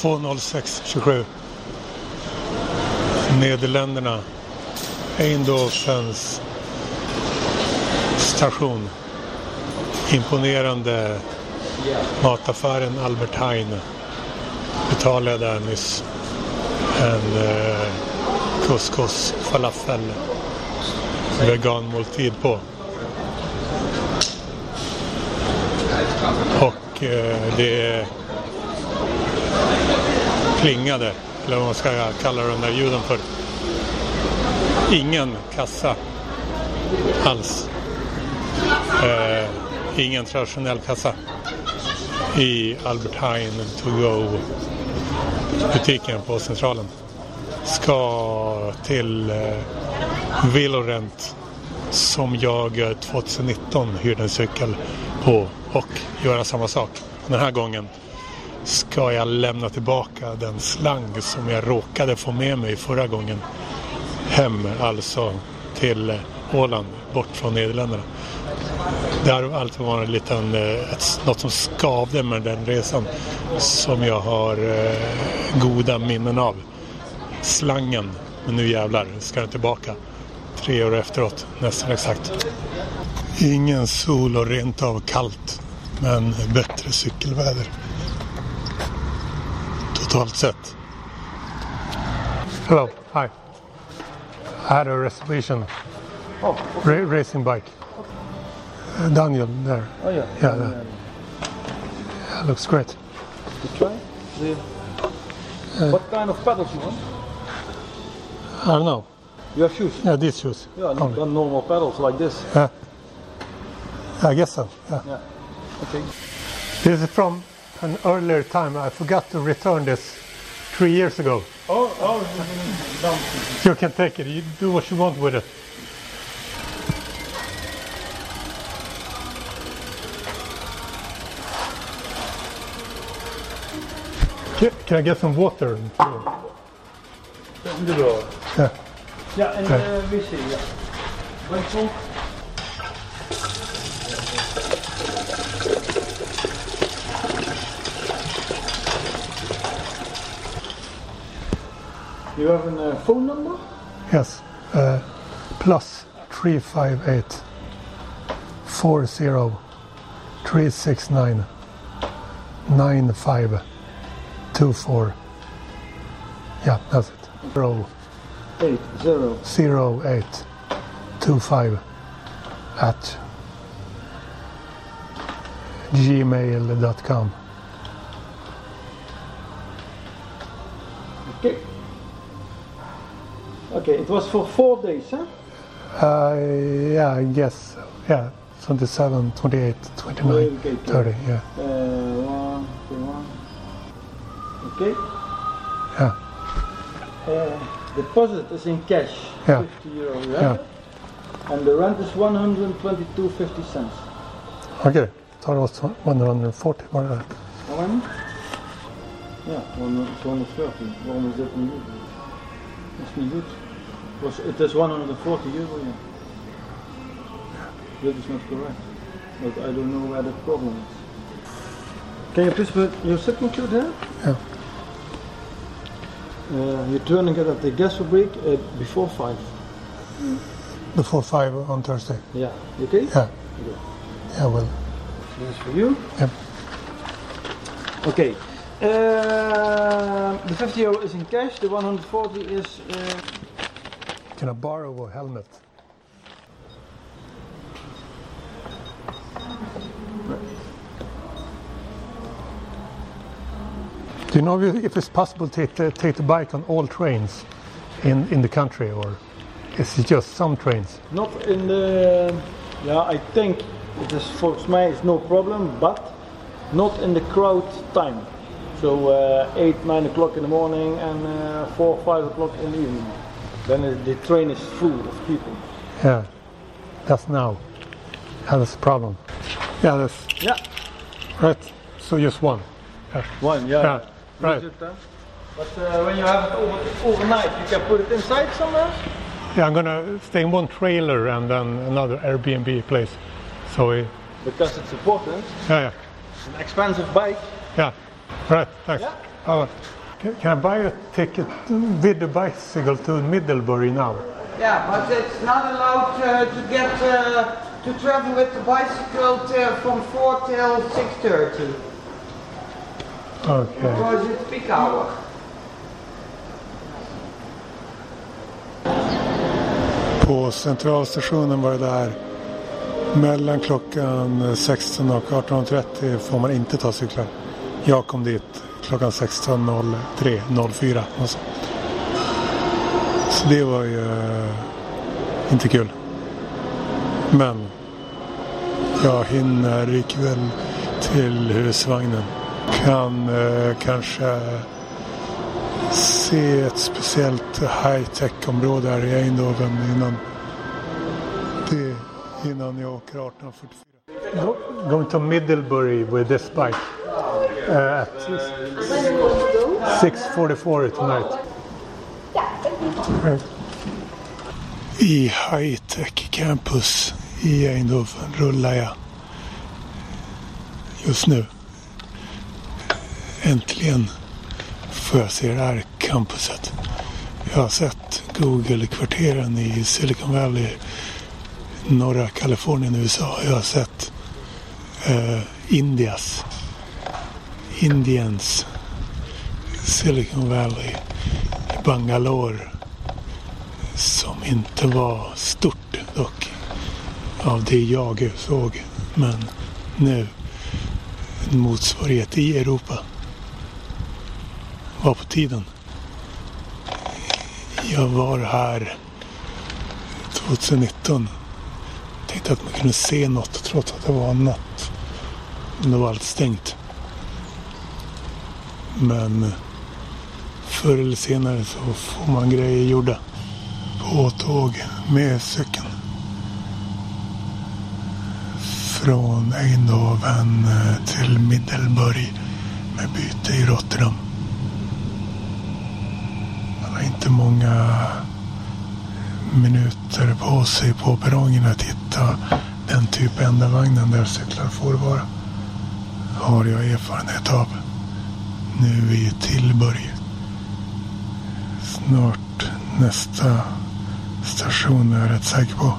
2.06.27 Nederländerna Eindhovens station. Imponerande mataffären Albert Heijn. Betalade jag där nyss en eh, couscous falafel veganmåltid på. Och eh, det klingade, eller vad man ska kalla de där ljuden för. Ingen kassa alls. Eh, ingen traditionell kassa i Albert Heijn To Go butiken på Centralen. Ska till eh, Villorent som jag eh, 2019 hyrde en cykel på och göra samma sak. Den här gången ska jag lämna tillbaka den slang som jag råkade få med mig förra gången hem, alltså till Åland, bort från Nederländerna. Det har alltid varit en liten, eh, ett, något som skavde med den resan som jag har eh, goda minnen av. Slangen, men nu jävlar ska den tillbaka. Tre år efteråt, nästan exakt. Ingen sol och rent av kallt, men bättre cykelväder. Totalt sett. Hello, hi. I had a reservation. Oh, Ra- racing bike. Uh, Daniel there. oh yeah. Yeah, yeah. Yeah, looks great. You try? The, what kind of pedals you want? I don't know. You have shoes? Yeah, these shoes. Yeah, not not normal pedals like this. Yeah. I guess so. Yeah. Yeah. Okay. This is from an earlier time. I forgot to return this three years ago. Oh, oh. You can take it. You do what you want with it. Can, I get some water? In the door. Yeah. Yeah, and uh, we see. Yeah. You have a uh, phone number? Yes. Uh, plus 358 40 369 9524. Yeah, that's it. Zero, Eight zero. zero, eight, two, five at gmail.com. Okay. Okay, it was for four days, huh? Uh, yeah, I guess. Yeah, 27, 28, 29, Okay, okay. 30. Yeah. Uh, one, two, one. Okay. Yeah. Uh, deposit is in cash, Yeah. 50 euro. You Yeah. And the rent is 122.50 cents. Okay. Thought it was 140. Var det där? How many? Ja, 130. Waarom is dat niet goed? Dat is niet goed. Was, it is 140 euro, yeah. That is not correct. But I don't know where the problem is. Can you please put your signature there? Yeah. Uh, you're turning it at the gas break uh, before 5. Before 5 on Thursday. Yeah. Okay? Yeah. Yeah, well. This is for you. Yep. Okay. Uh, the 50 euro is in cash, the 140 is. Uh, Can I borrow a helmet? Do you know if it's possible to to take the bike on all trains in, in the country or is it just some trains? Not in the. Yeah, I think it is for mij is no problem, but not in the crowd time. So uh, 8, 9 o'clock in the morning and uh, 4, 5 o'clock in the evening. Then the train is full of people. Yeah, that's now. Yeah, that's the problem. Yeah, that's Yeah, right. So just one. Yeah, one, yeah. yeah right. Huh? But uh, when you have it over, overnight, you can put it inside somewhere. Yeah, I'm gonna stay in one trailer and then another Airbnb place. So Because it's important. yeah, yeah, An expensive bike. yeah. Right. Thanks. Yeah. Oh, can, can I buy a ticket with the bicycle to Middlebury now? Yeah, but it's not allowed uh, to get uh, to travel with the bicycle till, from 4 till 6.30 Okay. because it's peak hour. På centralstationen var det där mellan klockan 16 och 18.30 får man inte ta cyklar. Jag kom dit klockan 16.03, 04 så. Så det var ju eh, inte kul. Men jag hinner ikväll till husvagnen. Kan eh, kanske se ett speciellt high-tech-område här i Eindhoven innan, det, innan jag åker 18.44. Go, going to Middlebury with this bike uh, at 6.44 tonight. Right. I high-tech campus i Eindhoven rullar jag just nu. Äntligen får jag se det här campuset. Jag har sett Google-kvarteren i Silicon Valley, norra Kalifornien, i USA. Jag har sett eh, Indias, Indiens Silicon Valley, Bangalore, som inte var stort dock av det jag såg. Men nu en motsvarighet i Europa var på tiden. Jag var här 2019. Tänkte att man kunde se något trots att det var natt. Men det var allt stängt. Men förr eller senare så får man grejer gjorda. På tåg med cykeln. Från Eindhoven eh, till Middelburg med byte i Rotterdam. Man har inte många minuter på sig på perrongen att hitta den typ enda vagnen där cyklar får vara. Har jag erfarenhet av. Nu i Tillburg. Snart nästa station är jag rätt säker på.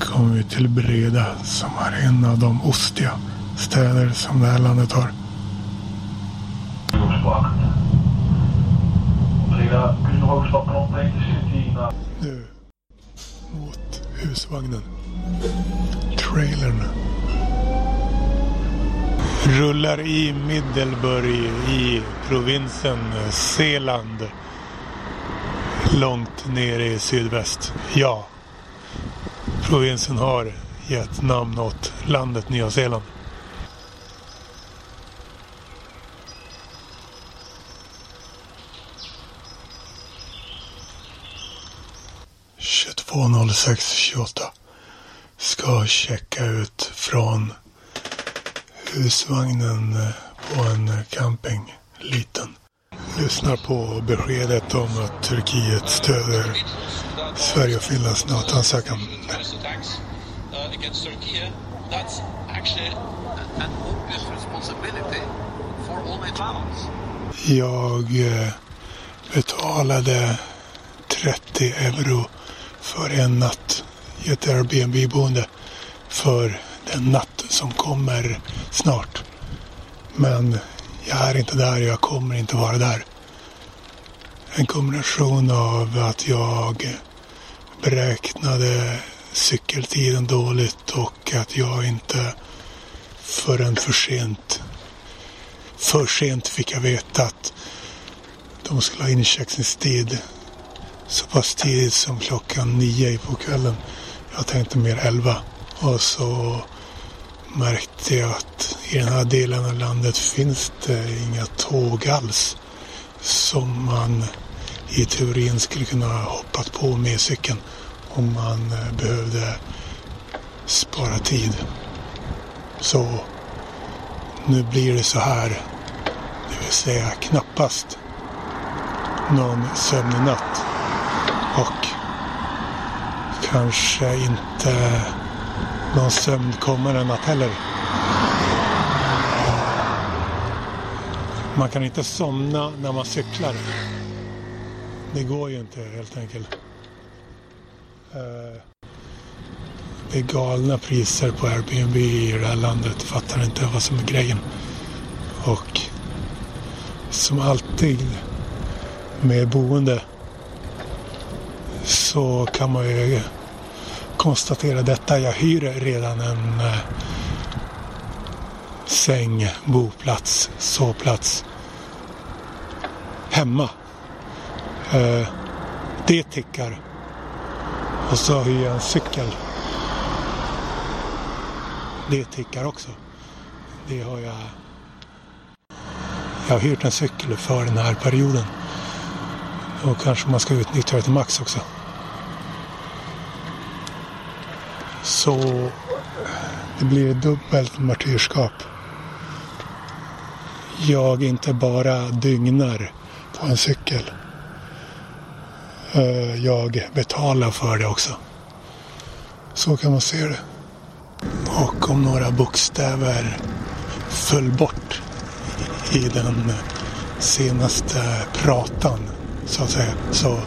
Kommer vi till Breda som är en av de ostiga städer som det här landet har. Nu mot husvagnen. Trailern. Rullar i Middelburg i provinsen Zeeland. Långt nere i sydväst. Ja, provinsen har gett namn åt landet Nya Zeeland. ...22.06.28 ska checka ut från husvagnen eh, på en eh, camping, liten. Lyssnar på beskedet om att Turkiet stöder Sverige och Finlands NATO-ansökan. Jag eh, betalade 30 euro för en natt i ett Airbnb-boende för den natt som kommer snart. Men jag är inte där, jag kommer inte vara där. En kombination av att jag beräknade cykeltiden dåligt och att jag inte förrän för sent för sent fick jag veta att de skulle ha incheckningstid så pass tidigt som klockan nio på kvällen. Jag tänkte mer elva. Och så märkte jag att i den här delen av landet finns det inga tåg alls som man i teorin skulle kunna ha hoppat på med cykeln om man eh, behövde spara tid. Så nu blir det så här. Det vill säga knappast någon sömnig natt. Och kanske inte någon sömnkommande natt heller. Man kan inte somna när man cyklar. Det går ju inte helt enkelt. Eh, det är galna priser på Airbnb i det här landet. Fattar inte vad som är grejen. Och som alltid med boende så kan man ju konstatera detta. Jag hyr redan en eh, säng, boplats, sovplats hemma. Eh, det tickar. Och så hyr jag en cykel. Det tickar också. Det har jag. Jag har hyrt en cykel för den här perioden. Och kanske man ska utnyttja det till max också. Så eh, det blir dubbelt martyrskap. Jag inte bara dygnar på en cykel. Eh, jag betalar för det också. Så kan man se det. Och om några bokstäver föll bort i den senaste pratan så att säga så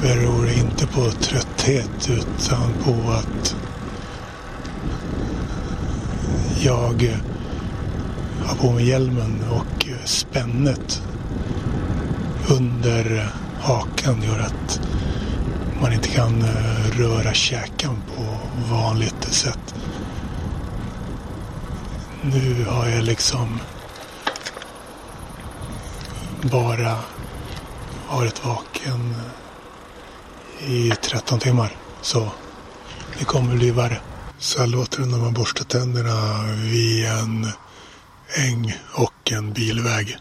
beror det inte på trötthet utan på att jag har på mig hjälmen och spännet under hakan gör att man inte kan eh, röra käkan på vanligt sätt. Nu har jag liksom bara varit vaken i 13 timmar. Så det kommer bli värre. Så här låter det när man borstar tänderna vid en äng och en bilväg.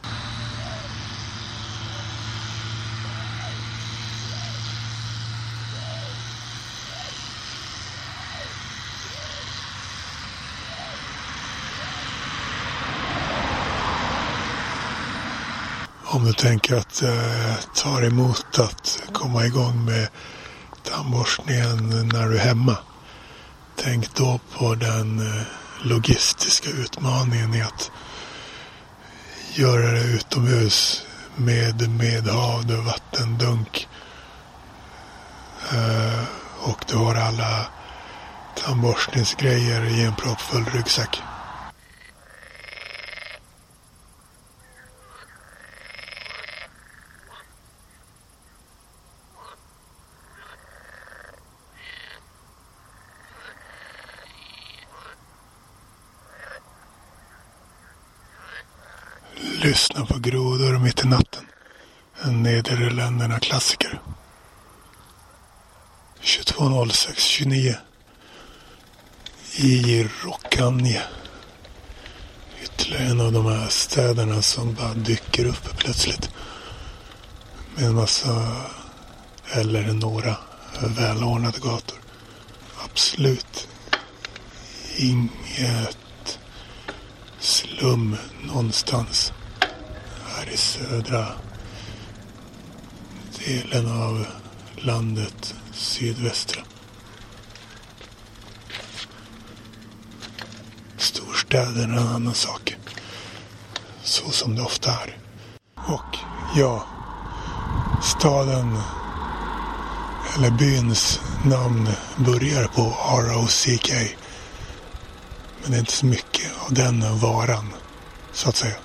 Om du tänker att det eh, tar emot att komma igång med tandborstningen när du är hemma. Tänk då på den eh, logistiska utmaningen i att göra det utomhus med medhavd vattendunk. Eh, och du har alla tandborstningsgrejer i en proppfull ryggsäck. Lyssna på grodor mitt i natten. En Nederländerna-klassiker. 22.06.29 i Rokkanje. Ytterligare en av de här städerna som bara dyker upp plötsligt. Med en massa, eller några, välordnade gator. Absolut inget slum någonstans i södra delen av landet, sydvästra. Storstäderna är en annan sak. Så som det ofta är. Och ja, staden eller byns namn börjar på ROCK. Men det är inte så mycket av den varan, så att säga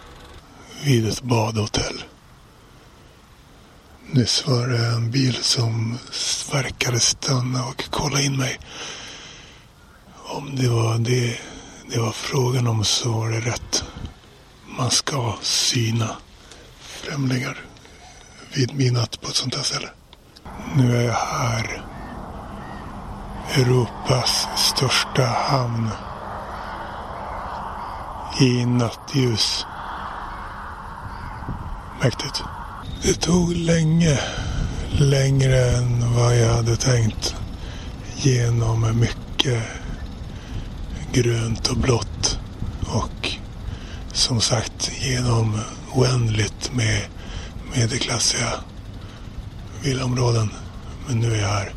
vid ett badhotell. Nyss var det en bil som verkade stanna och kolla in mig. Om det var det det var frågan om så var det rätt. Man ska syna främlingar vid midnatt på ett sånt här ställe. Nu är jag här. Europas största hamn. I nattljus. Mäktigt. Det tog länge, längre än vad jag hade tänkt. Genom mycket grönt och blått. Och som sagt genom oändligt med medelklassiga villaområden. Men nu är jag här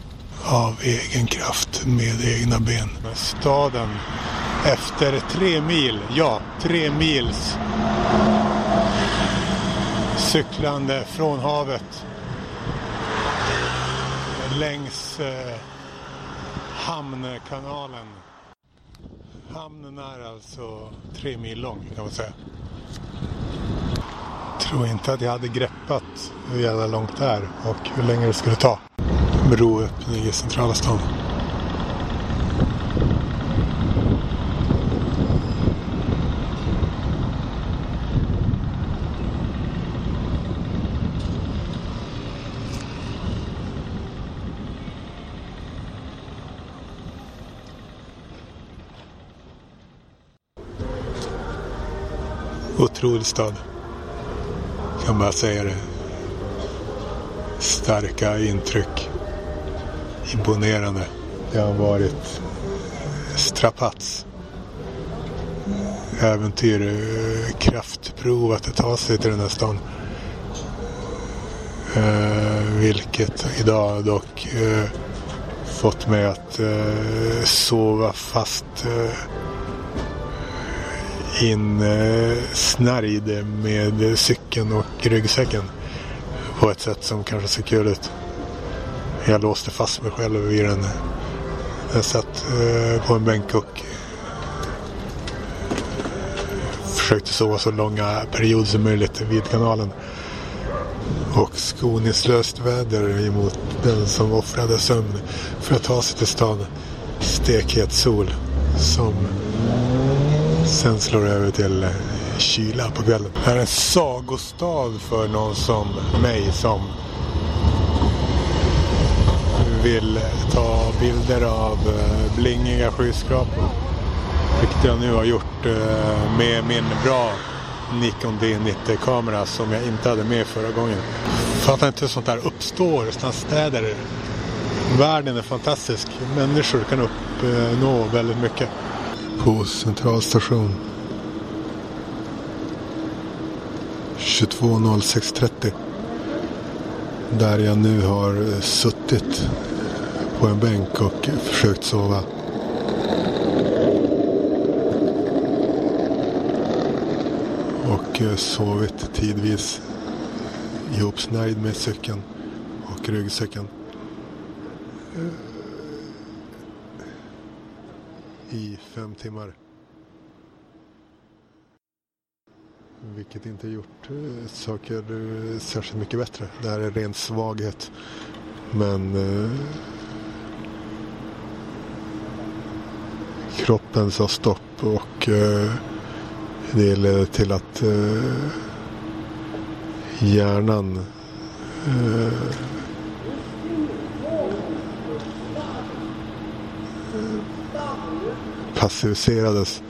av egen kraft med egna ben. Staden efter tre mil, ja, tre mils cyklande från havet längs eh, hamnkanalen. Hamnen är alltså tre mil lång kan man säga. Tror inte att jag hade greppat hur jävla långt det är och hur länge det skulle ta. Broöppning i centrala stan. Otrolig stad. Kan bara säga det. Starka intryck. Imponerande. Det har varit strapats. Äventyr, kraftprov att ta sig till den här stan. Eh, vilket idag dock eh, fått mig att eh, sova fast eh, insnärjd eh, med cykeln och ryggsäcken på ett sätt som kanske ser kul ut. Jag låste fast mig själv vid den. Jag satt eh, på en bänk och eh, försökte sova så långa perioder som möjligt vid kanalen. Och skoningslöst väder emot den som offrade sömn för att ta sig till stan. Stekhet sol som sen slår det över till eh, kyla på kvällen. Det här är en sagostad för någon som mig som vill eh, ta bilder av eh, blingiga skyskrapor. Vilket jag nu har gjort med min bra Nikon D90-kamera som jag inte hade med förra gången. Fattar inte hur sånt där uppstår i sådana städer. Världen är fantastisk. Människor kan uppnå väldigt mycket. På centralstation. 22.06.30. Där jag nu har eh, suttit på en bänk och försökt sova. Och eh, sovit tidvis ihopsnärjd med cykeln och ryggsäcken. Eh, i fem timmar. Vilket inte gjort eh, saker eh, särskilt mycket bättre. Det här är ren svaghet. Men eh, kroppen sa stopp och eh, det ledde till att eh, hjärnan eh, passiviserades.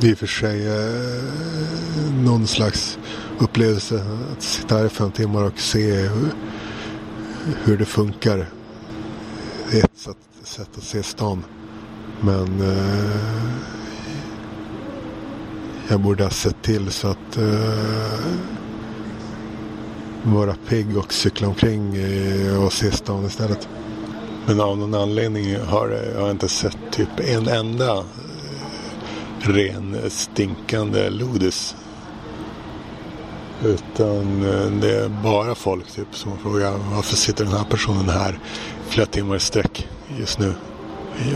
Det är i och för sig eh, någon slags upplevelse att sitta här i fem timmar och se hur, hur det funkar. Det är ett sätt, sätt att se stan. Men eh, jag borde ha sett till så att eh, vara pigg och cykla omkring eh, och se stan istället. Men av någon anledning har jag inte sett typ en enda eh, ren stinkande lodis. Utan eh, det är bara folk typ som frågar varför sitter den här personen här flera timmar i sträck just nu.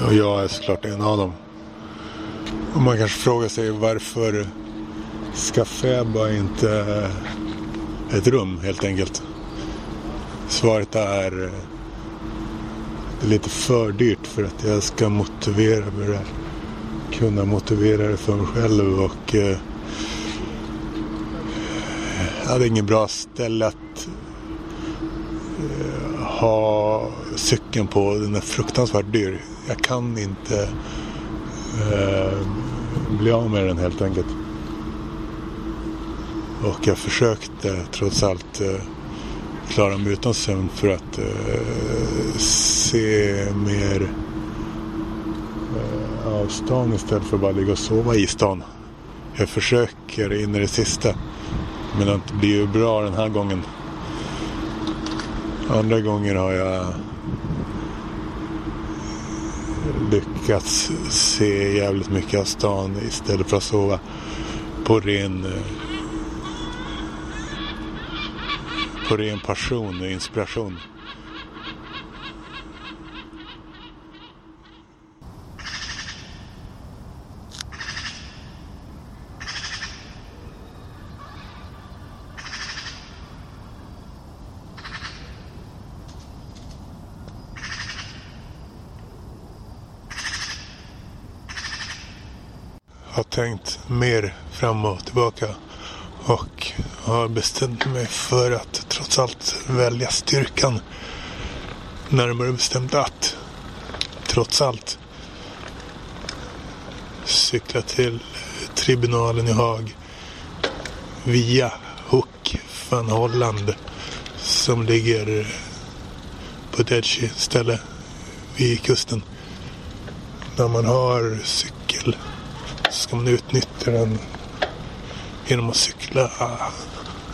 Och jag är såklart en av dem. Och man kanske frågar sig varför skaffar jag bara inte eh, ett rum helt enkelt. Svaret är det är lite för dyrt för att jag ska motivera mig det här. Kunna motivera det för mig själv och eh, jag hade ingen bra ställe att eh, ha cykeln på. Den är fruktansvärt dyr. Jag kan inte eh, bli av med den helt enkelt. Och jag försökte trots allt eh, klara mig utan sömn för att eh, se mer eh, av stan istället för att bara ligga och sova i stan. Jag försöker in i det sista. Men det blir ju bra den här gången. Andra gånger har jag eh, lyckats se jävligt mycket av stan istället för att sova på ren eh, på ren passion och inspiration. har tänkt mer fram och tillbaka och har bestämt mig för att trots allt välja styrkan. Närmare bestämt att trots allt cykla till tribunalen i Haag via Hook van Holland som ligger på ett edgy ställe vid kusten. När man har cykel ska man utnyttja den genom att cykla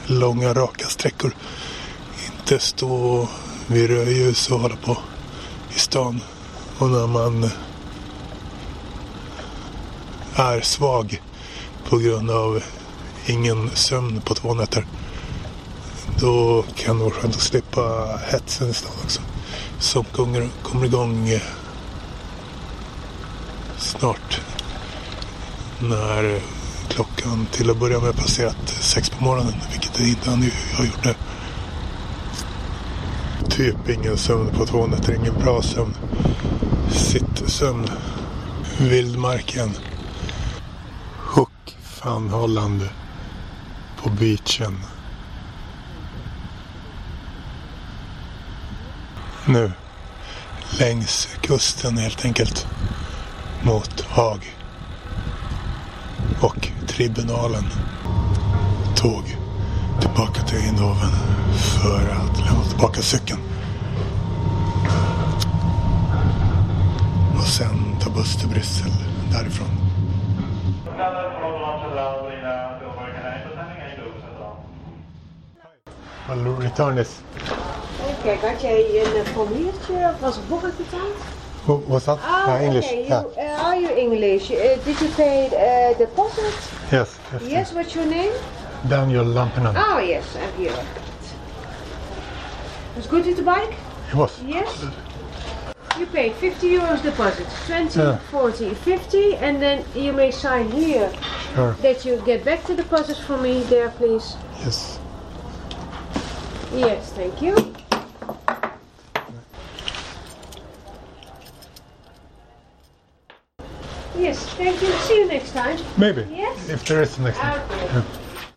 långa raka sträckor. Inte stå vid rödljus och hålla på i stan. Och när man är svag på grund av ingen sömn på två nätter. Då kan det vara skönt att slippa hetsen i stan också. Som kommer, kommer igång eh, snart när klockan till att börja med passerat sex på morgonen, vilket det inte han har gjort nu. Typ ingen sömn på två nätter, ingen bra sömn. Sittsömn. Vildmarken. Hook fan Holland på beachen. Nu. Längs kusten helt enkelt. Mot Haag och tribunalen. Tåg tillbaka till Eindhoven för att lämna tillbaka cykeln. Och sen ta buss till Bryssel därifrån. I'll return this. Kijk, had jij een eh, formuliertje was? Who- What's that? Ah, Uh, English. okay. Yeah. You, uh, are you English? Uh, did you pay uh, deposit? Yes. yes. Yes, what's your name? Daniel Lampinen. Oh, yes, I'm here. Was good with the bike? It was. Yes. You paid 50 euros deposit, 20, Yeah. 40, 50, and then you may sign here Sure. that you get back the deposit for me there, please. Yes. Yes, thank you. Yes, thank you. See you next time. Maybe. Yes. If there is a next time. Okay.